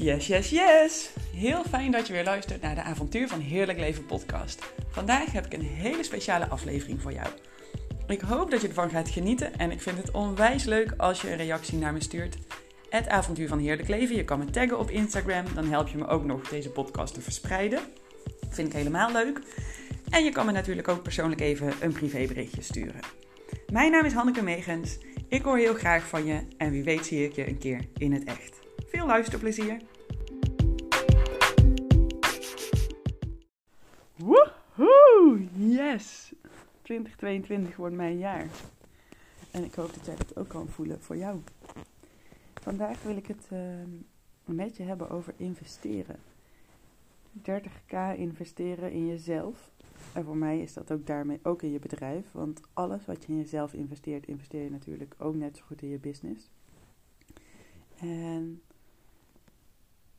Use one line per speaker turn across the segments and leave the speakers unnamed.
Yes, yes, yes! Heel fijn dat je weer luistert naar de Avontuur van Heerlijk Leven podcast. Vandaag heb ik een hele speciale aflevering voor jou. Ik hoop dat je ervan gaat genieten en ik vind het onwijs leuk als je een reactie naar me stuurt. Het Avontuur van Heerlijk Leven. Je kan me taggen op Instagram, dan help je me ook nog deze podcast te verspreiden. Vind ik helemaal leuk. En je kan me natuurlijk ook persoonlijk even een privéberichtje sturen. Mijn naam is Hanneke Megens. Ik hoor heel graag van je en wie weet zie ik je een keer in het echt. Veel luisterplezier! Yes! 2022 wordt mijn jaar. En ik hoop dat jij dat ook kan voelen voor jou. Vandaag wil ik het uh, met je hebben over investeren. 30k investeren in jezelf. En voor mij is dat ook daarmee ook in je bedrijf. Want alles wat je in jezelf investeert, investeer je natuurlijk ook net zo goed in je business. En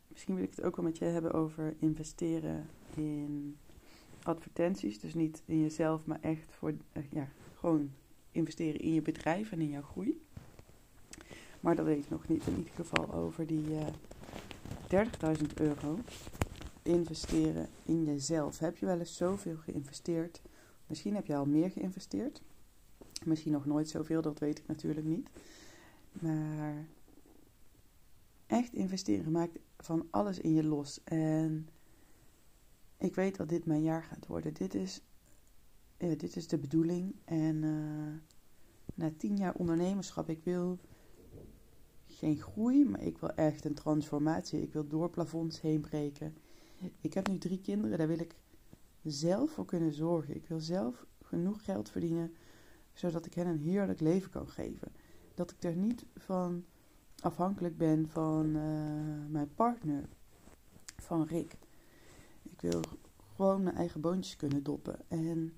misschien wil ik het ook wel met je hebben over investeren in advertenties. Dus niet in jezelf, maar echt voor uh, ja, gewoon investeren in je bedrijf en in jouw groei. Maar dat weet ik nog niet. In ieder geval over die uh, 30.000 euro investeren in jezelf. Heb je wel eens zoveel geïnvesteerd? Misschien heb je al meer geïnvesteerd. Misschien nog nooit zoveel, dat weet ik natuurlijk niet. Maar echt investeren maakt van alles in je los. En ik weet dat dit mijn jaar gaat worden. Dit is, ja, dit is de bedoeling. En uh, na tien jaar ondernemerschap, ik wil geen groei, maar ik wil echt een transformatie. Ik wil door plafonds heen breken. Ik heb nu drie kinderen, daar wil ik zelf voor kunnen zorgen. Ik wil zelf genoeg geld verdienen, zodat ik hen een heerlijk leven kan geven. Dat ik er niet van afhankelijk ben van uh, mijn partner, van Rick. Ik wil gewoon mijn eigen boontjes kunnen doppen. En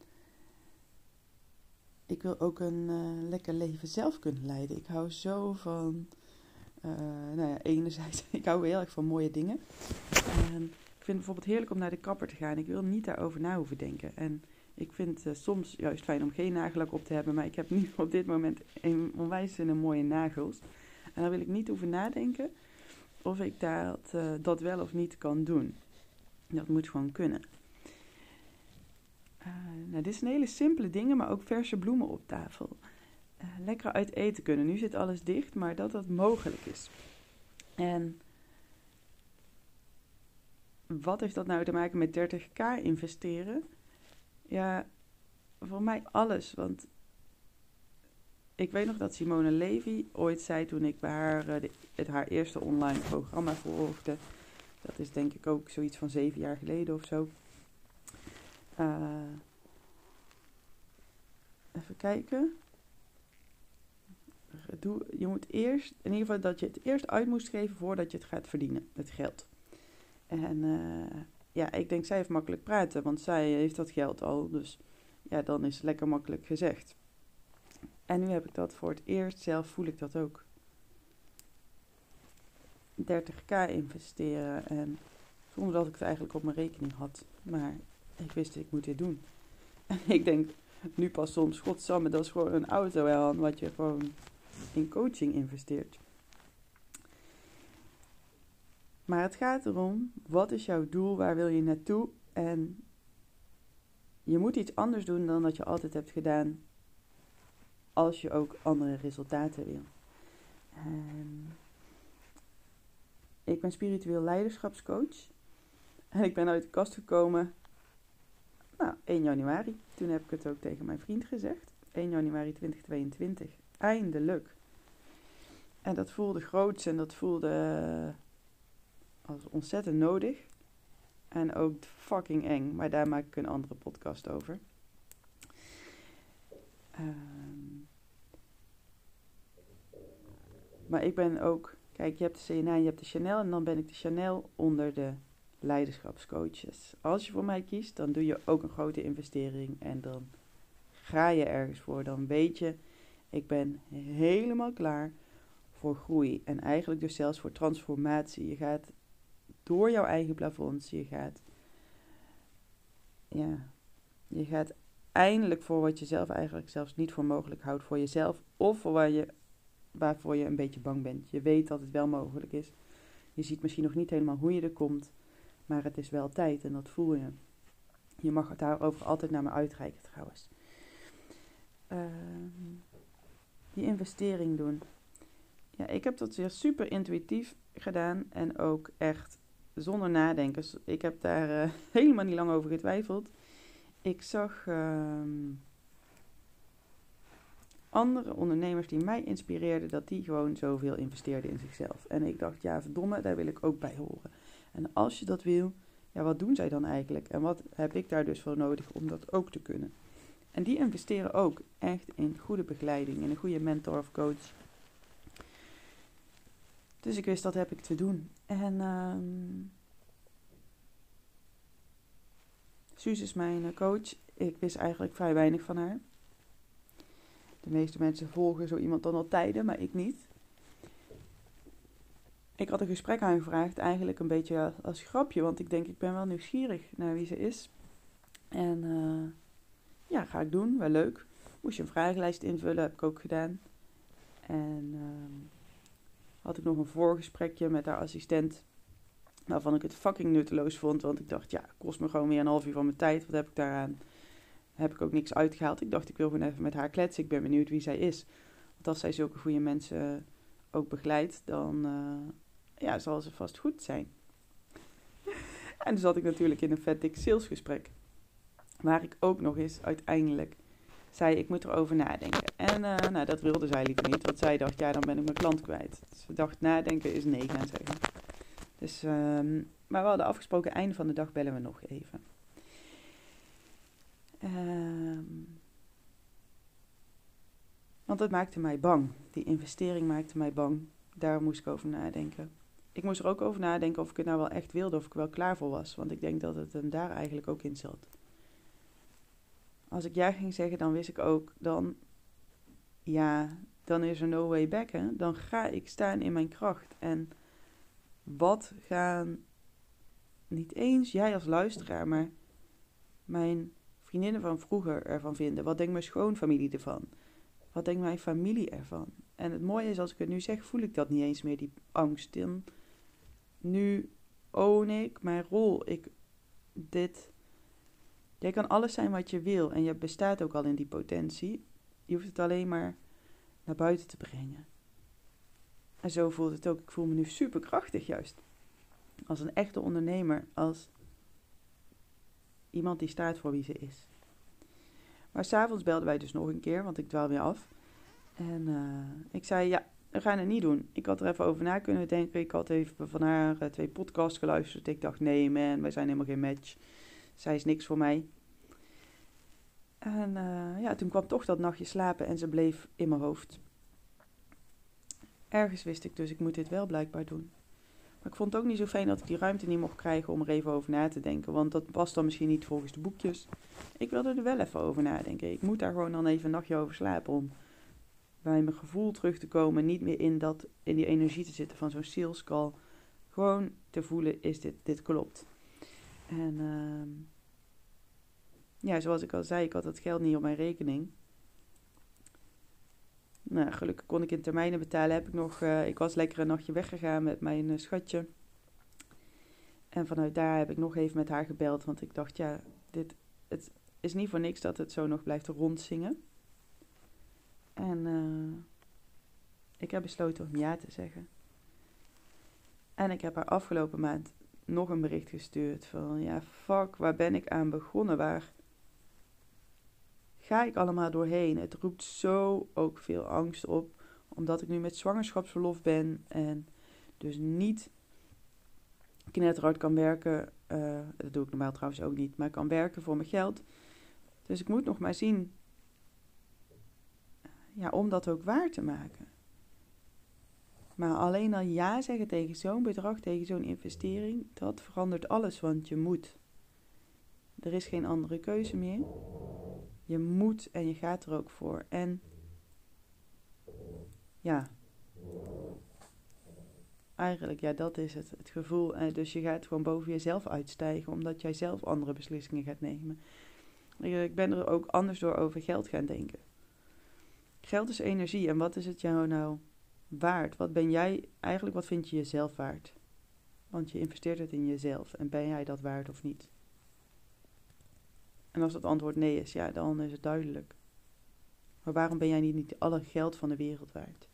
ik wil ook een uh, lekker leven zelf kunnen leiden. Ik hou zo van, uh, nou ja, enerzijds, ik hou heel erg van mooie dingen. En ik vind het bijvoorbeeld heerlijk om naar de kapper te gaan. Ik wil niet daarover na hoeven denken. En ik vind uh, soms juist fijn om geen nagellak op te hebben. Maar ik heb nu op dit moment een onwijs mooie nagels. En dan wil ik niet hoeven nadenken of ik dat, dat wel of niet kan doen. Dat moet gewoon kunnen. Uh, nou, dit zijn hele simpele dingen, maar ook verse bloemen op tafel. Uh, lekker uit eten kunnen. Nu zit alles dicht, maar dat dat mogelijk is. En wat heeft dat nou te maken met 30k investeren? Ja, voor mij alles. Want ik weet nog dat Simone Levy ooit zei toen ik bij haar de, het haar eerste online programma volgde. Dat is denk ik ook zoiets van zeven jaar geleden of zo. Uh, even kijken. Doe, je moet eerst, in ieder geval dat je het eerst uit moest geven voordat je het gaat verdienen, het geld. En uh, ja, ik denk zij heeft makkelijk praten, want zij heeft dat geld al. Dus ja, dan is het lekker makkelijk gezegd. En nu heb ik dat voor het eerst, zelf voel ik dat ook. 30k investeren en zonder dat ik het eigenlijk op mijn rekening had. Maar ik wist, ik moet dit doen. En ik denk nu pas soms, godsamme, dat is gewoon een auto wat je gewoon in coaching investeert. Maar het gaat erom, wat is jouw doel, waar wil je naartoe? En je moet iets anders doen dan dat je altijd hebt gedaan als je ook andere resultaten wil. En ik ben spiritueel leiderschapscoach. En ik ben uit de kast gekomen, nou, 1 januari. Toen heb ik het ook tegen mijn vriend gezegd. 1 januari 2022. Eindelijk. En dat voelde groots en dat voelde als ontzettend nodig. En ook fucking eng. Maar daar maak ik een andere podcast over. Um, maar ik ben ook, kijk, je hebt de CNA, je hebt de Chanel en dan ben ik de Chanel onder de leiderschapscoaches. Als je voor mij kiest, dan doe je ook een grote investering en dan ga je ergens voor. Dan weet je, ik ben helemaal klaar voor groei en eigenlijk dus zelfs voor transformatie. Je gaat door jouw eigen plafonds, je gaat, ja, je gaat eindelijk voor wat je zelf eigenlijk zelfs niet voor mogelijk houdt voor jezelf of voor waar je, waarvoor je een beetje bang bent. Je weet dat het wel mogelijk is. Je ziet misschien nog niet helemaal hoe je er komt, maar het is wel tijd en dat voel je. Je mag het daarover altijd naar me uitreiken trouwens. Ehm, die investering doen. Ja, ik heb dat weer super intuïtief gedaan en ook echt zonder nadenken. Ik heb daar uh, helemaal niet lang over getwijfeld. Ik zag ehm, andere ondernemers die mij inspireerden, dat die gewoon zoveel investeerden in zichzelf. En ik dacht, ja, verdomme, daar wil ik ook bij horen. En als je dat wil, ja, wat doen zij dan eigenlijk? En wat heb ik daar dus voor nodig om dat ook te kunnen? En die investeren ook echt in goede begeleiding, in een goede mentor of coach. Dus ik wist dat heb ik te doen. En um, Suus is mijn coach. Ik wist eigenlijk vrij weinig van haar. De meeste mensen volgen zo iemand dan al tijden, maar ik niet. Ik had een gesprek aangevraagd, eigenlijk een beetje als grapje, want ik denk ik ben wel nieuwsgierig naar wie ze is. En uh, ja, ga ik doen, wel leuk. Moest je een vragenlijst invullen, heb ik ook gedaan. En uh, had ik nog een voorgesprekje met haar assistent, waarvan ik het fucking nutteloos vond, want ik dacht, ja, kost me gewoon weer een half uur van mijn tijd, wat heb ik daaraan? Heb ik ook niks uitgehaald. Ik dacht, ik wil gewoon even met haar kletsen. Ik ben benieuwd wie zij is. Want als zij zulke goede mensen ook begeleidt, dan uh, ja, zal ze vast goed zijn. en dan zat ik natuurlijk in een vet dik salesgesprek. Waar ik ook nog eens uiteindelijk zei, ik moet erover nadenken. En uh, nou, dat wilde zij liever niet, want zij dacht, ja, dan ben ik mijn klant kwijt. Dus dacht, nadenken is nee gaan zeggen. Dus, um, maar we hadden afgesproken, einde van de dag bellen we nog even. Um, want het maakte mij bang. Die investering maakte mij bang. Daar moest ik over nadenken. Ik moest er ook over nadenken of ik het nou wel echt wilde, of ik wel klaar voor was. Want ik denk dat het hem daar eigenlijk ook in zat. Als ik ja ging zeggen, dan wist ik ook, dan, ja, dan is er no way back. Hè? Dan ga ik staan in mijn kracht. En wat gaan niet eens jij als luisteraar, maar mijn vriendinnen van vroeger ervan vinden? Wat denkt mijn schoonfamilie ervan? Wat denkt mijn familie ervan? En het mooie is, als ik het nu zeg, voel ik dat niet eens meer, die angst. Nu own ik mijn rol. Ik, dit, jij kan alles zijn wat je wil en je bestaat ook al in die potentie. Je hoeft het alleen maar naar buiten te brengen. En zo voelt het ook. Ik voel me nu super krachtig juist. Als een echte ondernemer, als iemand die staat voor wie ze is. Maar s'avonds belden wij dus nog een keer, want ik dwaal weer af. En uh, ik zei, ja, we gaan het niet doen. Ik had er even over na kunnen denken. Ik had even van haar uh, twee podcasts geluisterd. Ik dacht, nee man, wij zijn helemaal geen match. Zij is niks voor mij. En uh, ja, toen kwam toch dat nachtje slapen en ze bleef in mijn hoofd. Ergens wist ik dus, ik moet dit wel blijkbaar doen. Maar ik vond het ook niet zo fijn dat ik die ruimte niet mocht krijgen om er even over na te denken. Want dat past dan misschien niet volgens de boekjes. Ik wilde er wel even over nadenken. Ik moet daar gewoon dan even een nachtje over slapen om bij mijn gevoel terug te komen. Niet meer in, dat, in die energie te zitten van zo'n sales. Gewoon te voelen, is dit, dit klopt. En uh, ja, zoals ik al zei, ik had dat geld niet op mijn rekening. Nou, gelukkig kon ik in termijnen betalen. Heb ik, nog, uh, ik was lekker een nachtje weggegaan met mijn uh, schatje. En vanuit daar heb ik nog even met haar gebeld. Want ik dacht, ja, dit, het is niet voor niks dat het zo nog blijft rondzingen. En uh, ik heb besloten om ja te zeggen. En ik heb haar afgelopen maand nog een bericht gestuurd van, ja, fuck, waar ben ik aan begonnen? Waar ga ik allemaal doorheen? Het roept zo ook veel angst op, omdat ik nu met zwangerschapsverlof ben en dus niet knetterhard kan werken. Uh, dat doe ik normaal trouwens ook niet, maar kan werken voor mijn geld. Dus ik moet nog maar zien ja, om dat ook waar te maken. Maar alleen al ja zeggen tegen zo'n bedrag, tegen zo'n investering, dat verandert alles, want je moet. Er is geen andere keuze meer. Je moet en je gaat er ook voor. En ja, eigenlijk, ja, dat is het, het gevoel. En dus je gaat gewoon boven jezelf uitstijgen, omdat jij zelf andere beslissingen gaat nemen. Ik ben er ook anders door over geld gaan denken. Geld is energie en wat is het jou nou waard? Wat ben jij, eigenlijk wat vind je jezelf waard? Want je investeert het in jezelf. En ben jij dat waard of niet? En als het antwoord nee is, ja, dan is het duidelijk. Maar waarom ben jij niet, niet alle geld van de wereld waard?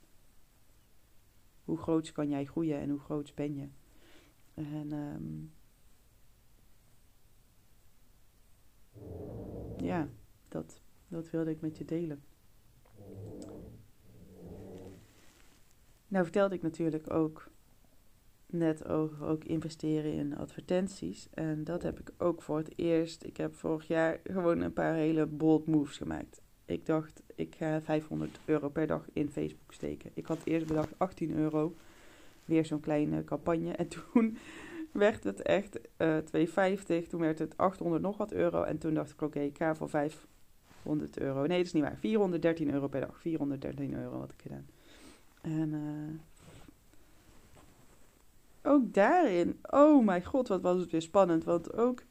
Hoe groot kan jij groeien en hoe groot ben je? En um, ja, dat, dat wilde ik met je delen. Nou vertelde ik natuurlijk ook net over ook investeren in advertenties. En dat heb ik ook voor het eerst. Ik heb vorig jaar gewoon een paar hele bold moves gemaakt. Ik dacht, ik ga 500 euro per dag in Facebook steken. Ik had eerst bedacht 18 euro. Weer zo'n kleine campagne. En toen werd het echt uh, eh, 2,50. Toen werd het 800 nog wat euro. En toen dacht ik, oké, ik ga voor 500 euro. Nee, dat is niet waar. 413 euro per dag. 413 euro had ik gedaan. En uh, ook daarin, oh mijn god, wat was het weer spannend. Want ook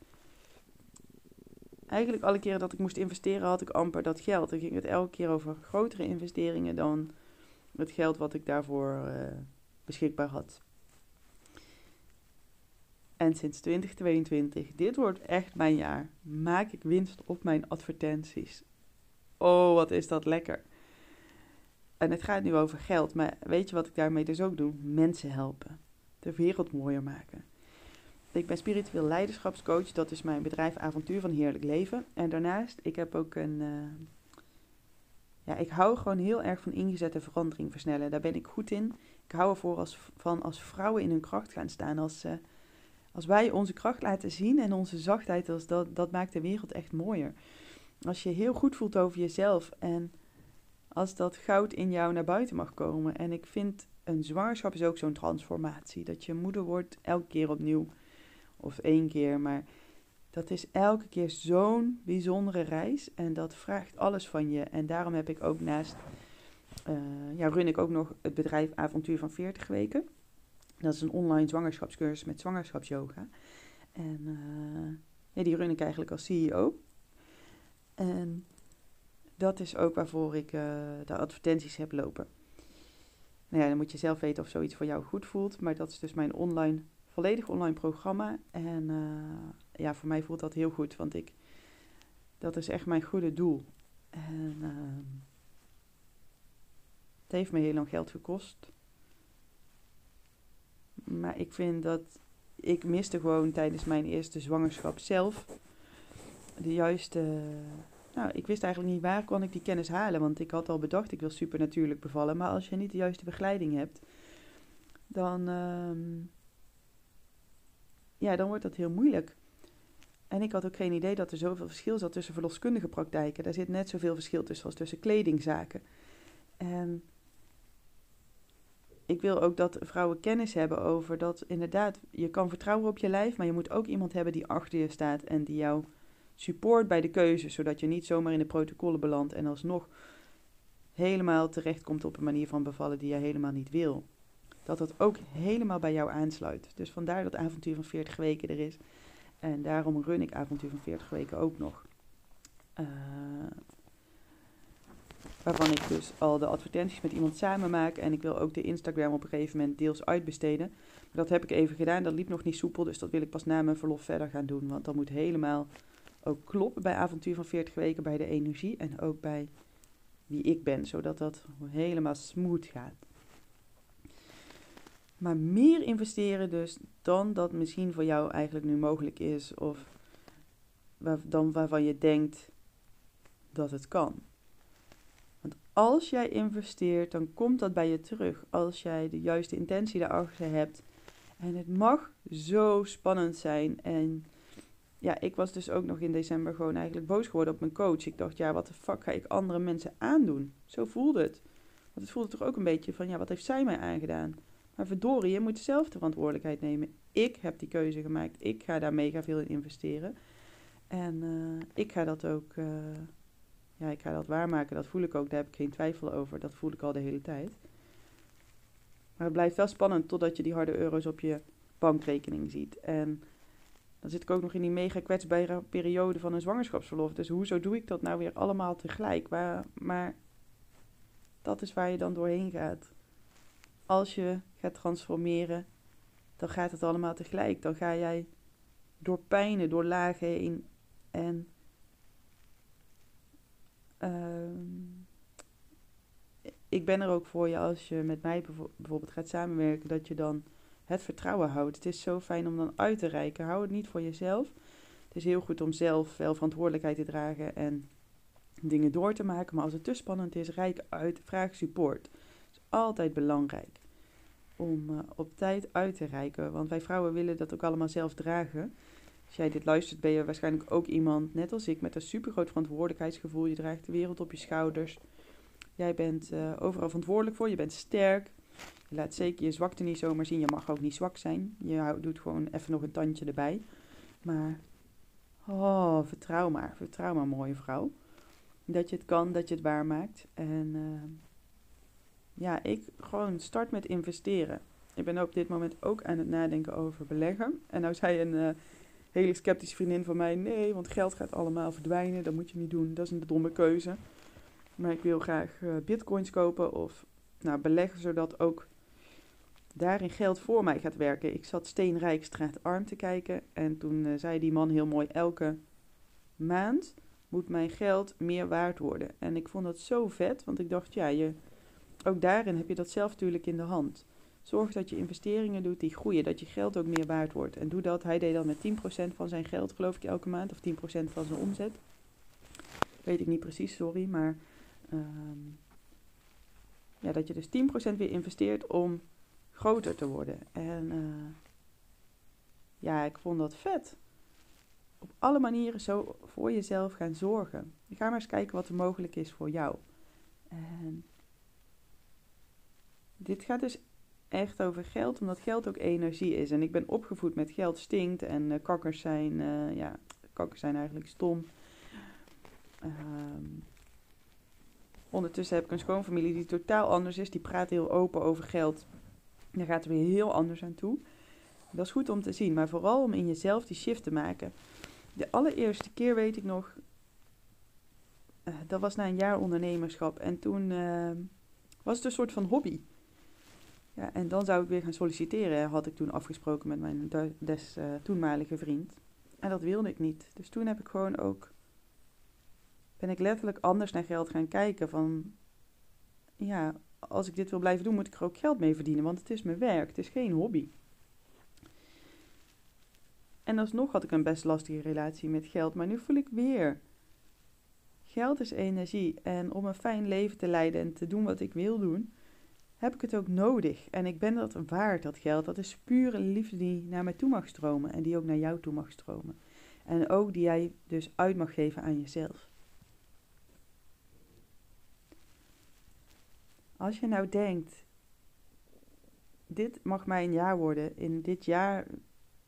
eigenlijk alle keren dat ik moest investeren had ik amper dat geld. Dan ging het elke keer over grotere investeringen dan het geld wat ik daarvoor uh, beschikbaar had. En sinds 2022, dit wordt echt mijn jaar, maak ik winst op mijn advertenties. Oh, wat is dat lekker. En het gaat nu over geld, maar weet je wat ik daarmee dus ook doe? Mensen helpen. De wereld mooier maken. Ik ben spiritueel leiderschapscoach, dat is mijn bedrijf Avontuur van Heerlijk Leven. En daarnaast, ik heb ook een... Uh, ja, ik hou gewoon heel erg van ingezette verandering versnellen. Daar ben ik goed in. Ik hou ervoor als, van als vrouwen in hun kracht gaan staan. Als, uh, als wij onze kracht laten zien en onze zachtheid, als dat, dat maakt de wereld echt mooier. Als je heel goed voelt over jezelf en als dat goud in jou naar buiten mag komen. En ik vind een zwangerschap is ook zo'n transformatie. Dat je moeder wordt elke keer opnieuw. Of één keer, maar dat is elke keer zo'n bijzondere reis. En dat vraagt alles van je. En daarom heb ik ook naast, uh, ja, run ik ook nog het bedrijf Avontuur van 40 weken. Dat is een online zwangerschapscursus met zwangerschapsyoga. En uh, ja, die run ik eigenlijk als CEO. En dat is ook waarvoor ik uh, de advertenties heb lopen. Nou ja, dan moet je zelf weten of zoiets voor jou goed voelt. Maar dat is dus mijn online, volledig online programma. En uh, ja, voor mij voelt dat heel goed, want ik, dat is echt mijn goede doel. En uh, het heeft me heel lang geld gekost. Maar ik vind dat ik miste gewoon tijdens mijn eerste zwangerschap zelf de juiste nou, ik wist eigenlijk niet waar kon ik die kennis halen. Want ik had al bedacht, ik wil supernatuurlijk bevallen. Maar als je niet de juiste begeleiding hebt, dan, uh, ja, dan wordt dat heel moeilijk. En ik had ook geen idee dat er zoveel verschil zat tussen verloskundige praktijken. Daar zit net zoveel verschil tussen als tussen kledingzaken. En ik wil ook dat vrouwen kennis hebben over dat inderdaad, je kan vertrouwen op je lijf, maar je moet ook iemand hebben die achter je staat en die jou support bij de keuze, zodat je niet zomaar in de protocollen belandt en alsnog helemaal terechtkomt op een manier van bevallen die je helemaal niet wil. Dat dat ook helemaal bij jou aansluit. Dus vandaar dat avontuur van 40 weken er is. En daarom run ik avontuur van 40 weken ook nog. Uh, waarvan ik dus al de advertenties met iemand samen maak. En ik wil ook de Instagram op een gegeven moment deels uitbesteden. Maar dat heb ik even gedaan. Dat liep nog niet soepel. Dus dat wil ik pas na mijn verlof verder gaan doen. Want dat moet helemaal ook kloppen bij avontuur van 40 weken, bij de energie en ook bij wie ik ben, zodat dat helemaal smooth gaat. Maar meer investeren dus dan dat misschien voor jou eigenlijk nu mogelijk is of dan waarvan je denkt dat het kan. Want als jij investeert, dan komt dat bij je terug. Als jij de juiste intentie daarachter hebt. En het mag zo spannend zijn en ja, ik was dus ook nog in december gewoon eigenlijk boos geworden op mijn coach. Ik dacht, ja, wat de fuck ga ik andere mensen aandoen? Zo voelde het. Want het voelde toch ook een beetje van, ja, wat heeft zij mij aangedaan? Maar verdorie, je moet zelf de verantwoordelijkheid nemen. Ik heb die keuze gemaakt. Ik ga daar mega veel in investeren. En uh, ik ga dat ook, uh, ja, ik ga dat waarmaken. Dat voel ik ook, daar heb ik geen twijfel over. Dat voel ik al de hele tijd. Maar het blijft wel spannend totdat je die harde euro's op je bankrekening ziet. En dan zit ik ook nog in die mega kwetsbare periode van een zwangerschapsverlof. Dus hoezo doe ik dat nou weer allemaal tegelijk? Waar, maar dat is waar je dan doorheen gaat. Als je gaat transformeren dan gaat het allemaal tegelijk. Dan ga jij door pijnen, door lagen heen. En uh, ik ben er ook voor je als je met mij bijvoorbeeld gaat samenwerken, dat je dan het vertrouwen houdt. Het is zo fijn om dan uit te reiken. Hou het niet voor jezelf. Het is heel goed om zelf wel verantwoordelijkheid te dragen en dingen door te maken. Maar als het te spannend is, reik uit. Vraag support. Het is altijd belangrijk om uh, op tijd uit te reiken. Want wij vrouwen willen dat ook allemaal zelf dragen. Als jij dit luistert, ben je waarschijnlijk ook iemand, net als ik, met een supergroot verantwoordelijkheidsgevoel. Je draagt de wereld op je schouders. Jij bent uh, overal verantwoordelijk voor. Je bent sterk. Je laat zeker je zwakte niet zomaar zien. Je mag ook niet zwak zijn. Je doet gewoon even nog een tandje erbij. Maar, oh, vertrouw maar. Vertrouw maar, mooie vrouw. Dat je het kan, dat je het waarmaakt. En uh, ja, ik gewoon start met investeren. Ik ben op dit moment ook aan het nadenken over beleggen. En nou zei een uh, hele sceptische vriendin van mij: nee, want geld gaat allemaal verdwijnen. Dat moet je niet doen. Dat is een domme keuze. Maar ik wil graag uh, bitcoins kopen of nou, beleggen, zodat ook daarin geld voor mij gaat werken. Ik zat steenrijk straatarm te kijken en toen uh, zei die man heel mooi: elke maand moet mijn geld meer waard worden. En ik vond dat zo vet, want ik dacht, ja, je, ook daarin heb je dat zelf natuurlijk in de hand. Zorg dat je investeringen doet die groeien, dat je geld ook meer waard wordt. En doe dat. Hij deed dat met 10% van zijn geld, geloof ik, elke maand, of 10% van zijn omzet. Weet ik niet precies, sorry, maar Ehm, ja, dat je dus 10% weer investeert om groter te worden. En uh, ja, ik vond dat vet. Op alle manieren zo voor jezelf gaan zorgen. Ga maar eens kijken wat er mogelijk is voor jou. En dit gaat dus echt over geld, omdat geld ook energie is. En ik ben opgevoed met geld stinkt en uh, kakkers zijn, uh, ja, kakkers zijn eigenlijk stom. Um, Ondertussen heb ik een schoonfamilie die totaal anders is. Die praat heel open over geld. Daar gaat er weer heel anders aan toe. Dat is goed om te zien, maar vooral om in jezelf die shift te maken. De allereerste keer weet ik nog, uh, dat was na een jaar ondernemerschap. En toen uh, was het een soort van hobby. Ja, en dan zou ik weer gaan solliciteren, had ik toen afgesproken met mijn des uh, toenmalige vriend. En dat wilde ik niet. Dus toen heb ik gewoon ook ben ik letterlijk anders naar geld gaan kijken. Van ja, als ik dit wil blijven doen, moet ik er ook geld mee verdienen. Want het is mijn werk, het is geen hobby. En alsnog had ik een best lastige relatie met geld. Maar nu voel ik weer. Geld is energie. En om een fijn leven te leiden en te doen wat ik wil doen, heb ik het ook nodig. En ik ben dat waard, dat geld. Dat is pure liefde die naar mij toe mag stromen. En die ook naar jou toe mag stromen. En ook die jij dus uit mag geven aan jezelf. Als je nou denkt, dit mag mijn jaar worden. In dit jaar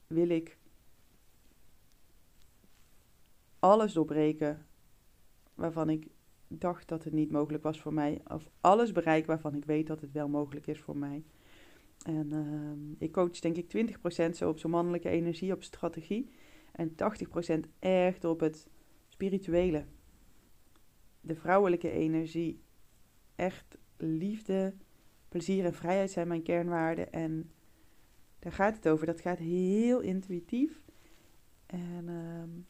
wil ik alles doorbreken waarvan ik dacht dat het niet mogelijk was voor mij. Of alles bereiken waarvan ik weet dat het wel mogelijk is voor mij. En uh, ik coach denk ik 20% zo op zo'n mannelijke energie, op strategie. En 80% echt op het spirituele. De vrouwelijke energie. Echt liefde, plezier en vrijheid zijn mijn kernwaarden. En daar gaat het over. Dat gaat heel intuïtief. En uh,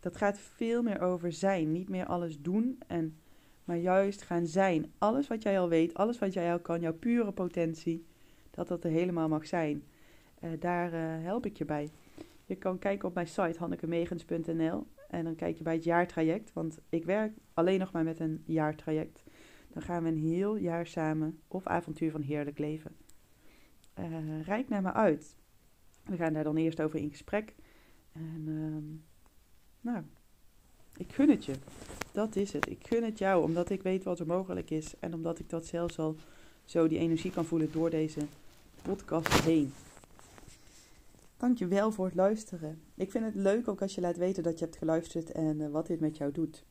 dat gaat veel meer over zijn. Niet meer alles doen, en, maar juist gaan zijn. Alles wat jij al weet, alles wat jij al kan, jouw pure potentie, dat dat er helemaal mag zijn. Uh, daar uh, help ik je bij. Je kan kijken op mijn site hannekemegens.nl en dan kijk je bij het jaartraject, want ik werk alleen nog maar met een jaartraject. Dan gaan we een heel jaar samen op avontuur van heerlijk leven. Uh, rijk naar me uit. We gaan daar dan eerst over in gesprek. En uh, nou, ik gun het je. Dat is het. Ik gun het jou omdat ik weet wat er mogelijk is. En omdat ik dat zelfs al zo die energie kan voelen door deze podcast heen. Dankjewel voor het luisteren. Ik vind het leuk ook als je laat weten dat je hebt geluisterd en uh, wat dit met jou doet.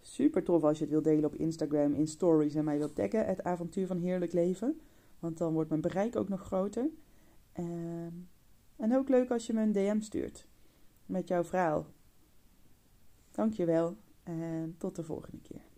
Super tof als je het wilt delen op Instagram in stories en mij wilt taggen. Het avontuur van heerlijk leven. Want dan wordt mijn bereik ook nog groter. Uh, en ook leuk als je me een DM stuurt met jouw verhaal. Dankjewel en tot de volgende keer.